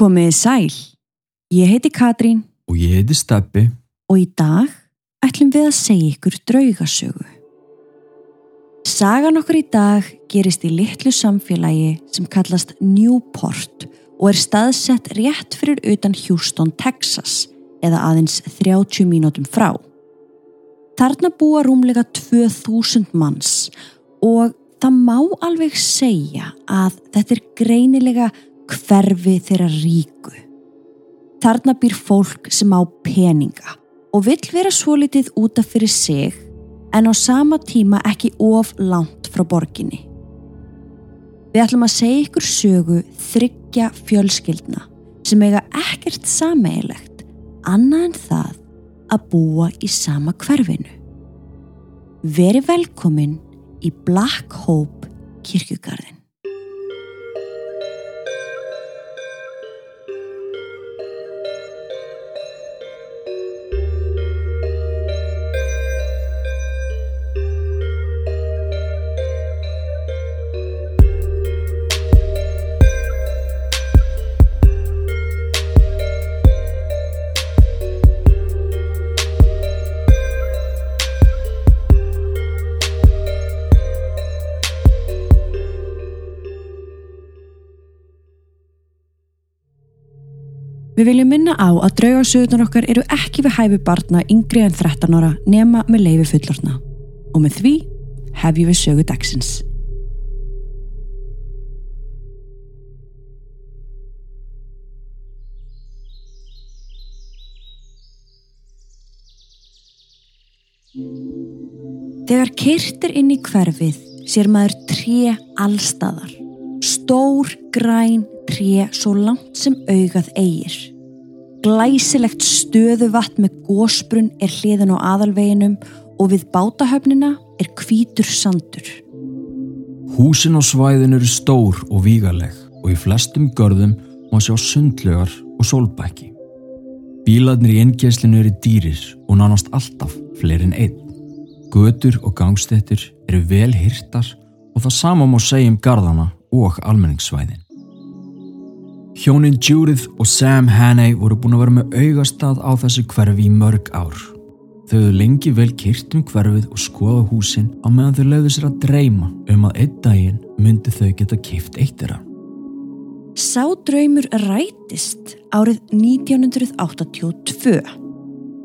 Komiði sæl. Ég heiti Katrín Og ég heiti Steppi. og í dag ætlum við að segja ykkur draugasögu. Sagan okkur í dag gerist í litlu samfélagi sem kallast Newport og er staðsett rétt fyrir utan Houston, Texas eða aðeins 30 mínútum frá. Þarna búa rúmlega 2000 manns og það má alveg segja að þetta er greinilega hverfi þeirra ríku. Þarna býr fólk sem á peninga og vill vera svolítið útaf fyrir sig en á sama tíma ekki of langt frá borginni. Við ætlum að segja ykkur sögu þryggja fjölskyldna sem eiga ekkert sameigilegt annað en það að búa í sama hverfinu. Veri velkomin í Black Hope kirkjugarðin. Við viljum minna á að draugasögurnar okkar eru ekki við hæfi barna yngri en 13 ára nema með leifi fullorna. Og með því hefjum við sögu dagsins. Þegar kyrtir inn í hverfið sér maður tré allstaðar. Stór, græn tré svo langt sem augað eigir. Glæsilegt stöðu vatn með gósbrunn er hliðin á aðalveginum og við bátahöfnina er hvítur sandur. Húsin á svæðin eru stór og vígaleg og í flestum görðum má sjá sundlögar og sólbæki. Bílarnir í innkjæslinu eru dýrir og nánast alltaf fleiri en einn. Götur og gangstettur eru vel hirtar og það sama má segja um garðana og almenningssvæðin. Hjónin Judith og Sam Hannay voru búin að vera með augastað á þessu hverfi í mörg ár. Þau hefðu lengi vel kyrt um hverfið og skoða húsin á meðan þau lögðu sér að dreyma um að einn daginn myndi þau geta kift eitt þeirra. Sá draumur rætist árið 1982.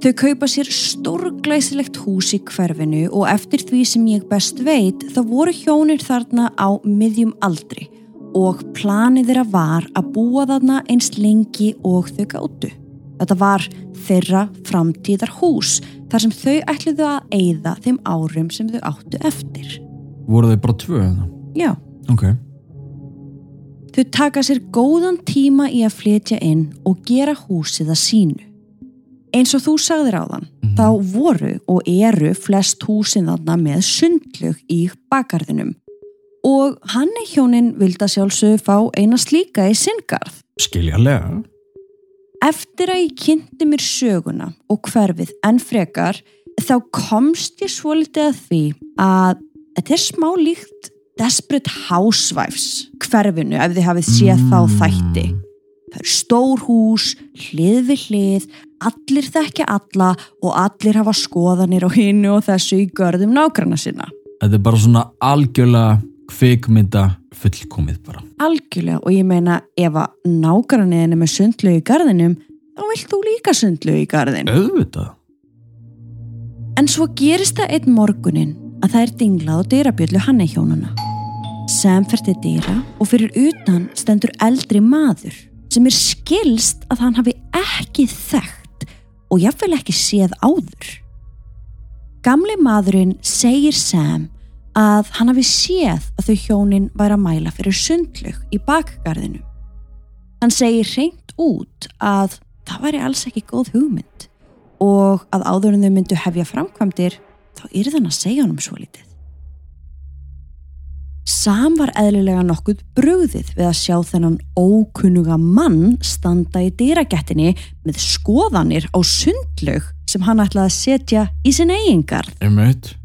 Þau kaupa sér stórglæsilegt hús í hverfinu og eftir því sem ég best veit þá voru hjónir þarna á miðjum aldri og planið þeirra var að búa þarna eins lengi og þau gáttu. Þetta var þeirra framtíðar hús þar sem þau ætluðu að eyða þeim árum sem þau áttu eftir. Voru þau bara tvö eða? Já. Ok. Þau taka sér góðan tíma í að flytja inn og gera húsið að sínu. Eins og þú sagðir á þann, Mhm. þá voru og eru flest húsin þarna með sundlug í bakgarðinum og hann er hjónin vilda sjálfsög fá eina slíka í sinngarð. Skiljarlega. Eftir að ég kynnti mér söguna og hverfið en frekar þá komst ég svolítið að því að þetta er smá líkt Desperate Housewives hverfinu ef þið hafið séð þá þætti. Það eru stór hús, hlið við hlið, allir þekkja alla og allir hafa skoðanir á hinnu og þessu í görðum nágranna sinna. Þetta er bara svona algjörlega kvikmynda fullkomið bara. Algjörlega og ég meina ef að nágranniðin er með sundlu í garðinum þá vilt þú líka sundlu í garðin. Auðvitað. En svo gerist það einn morgunin að það er dinglað og dyrabjöllu hann er hjónana. Sam fer til dyra og fyrir utan stendur eldri maður sem er skilst að hann hafi ekki þekkt og jafnvel ekki séð áður. Gamli maðurinn segir Sam að hann hafi séð að þau hjónin væri að mæla fyrir sundlug í bakgarðinu. Hann segir reynd út að það væri alls ekki góð hugmynd og að áður en þau myndu hefja framkvæmdir þá er þann að segja honum svo lítið. Sam var eðlilega nokkuð brugðið við að sjá þennan ókunnuga mann standa í dýragettinni með skoðanir á sundlög sem hann ætlaði að setja í sin eigingarð. Einmitt.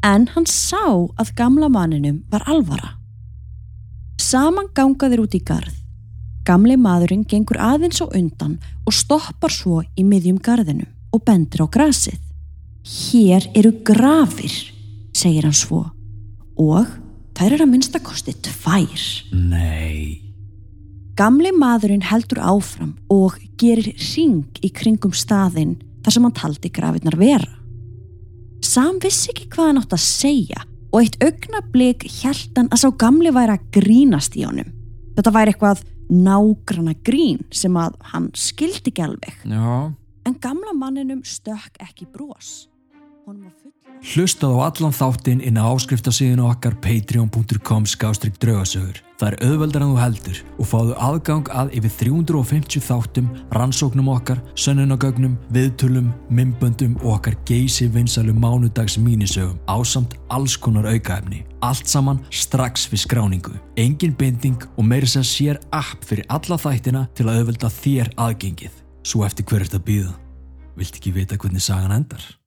En hann sá að gamla manninum var alvara. Saman gangaðir út í garð Gamli maðurinn gengur aðeins á undan og stoppar svo í miðjum garðinu og bendir á grasið. Hér eru grafir, segir hann svo, og þær eru að minnstakosti tvær. Nei. Gamli maðurinn heldur áfram og gerir ring í kringum staðinn þar sem hann taldi grafinnar vera. Sam vissi ekki hvað hann átt að segja og eitt augnablík held hann að sá gamli væri að grínast í honum. Þetta væri eitthvað nágrana grín sem að hann skildi ekki alveg. Já. En gamla manninum stökk ekki brós. Hlustað á allan þáttinn inn á áskriftasíðinu okkar patreon.com skástrygg draugasögur. Það er auðveldar en þú heldur og fáðu aðgang að yfir 350 þáttum, rannsóknum okkar, sönnunagögnum, viðtölum, mymböndum og okkar geysi vinsalu mánudags mínisögum ásamt alls konar aukaefni. Allt saman strax við skráningu. Engin binding og meiri sem sér app fyrir alla þættina til að auðvelda þér aðgengið. Svo eftir hver er þetta býða? Vilt ekki vita hvernig sagan endar?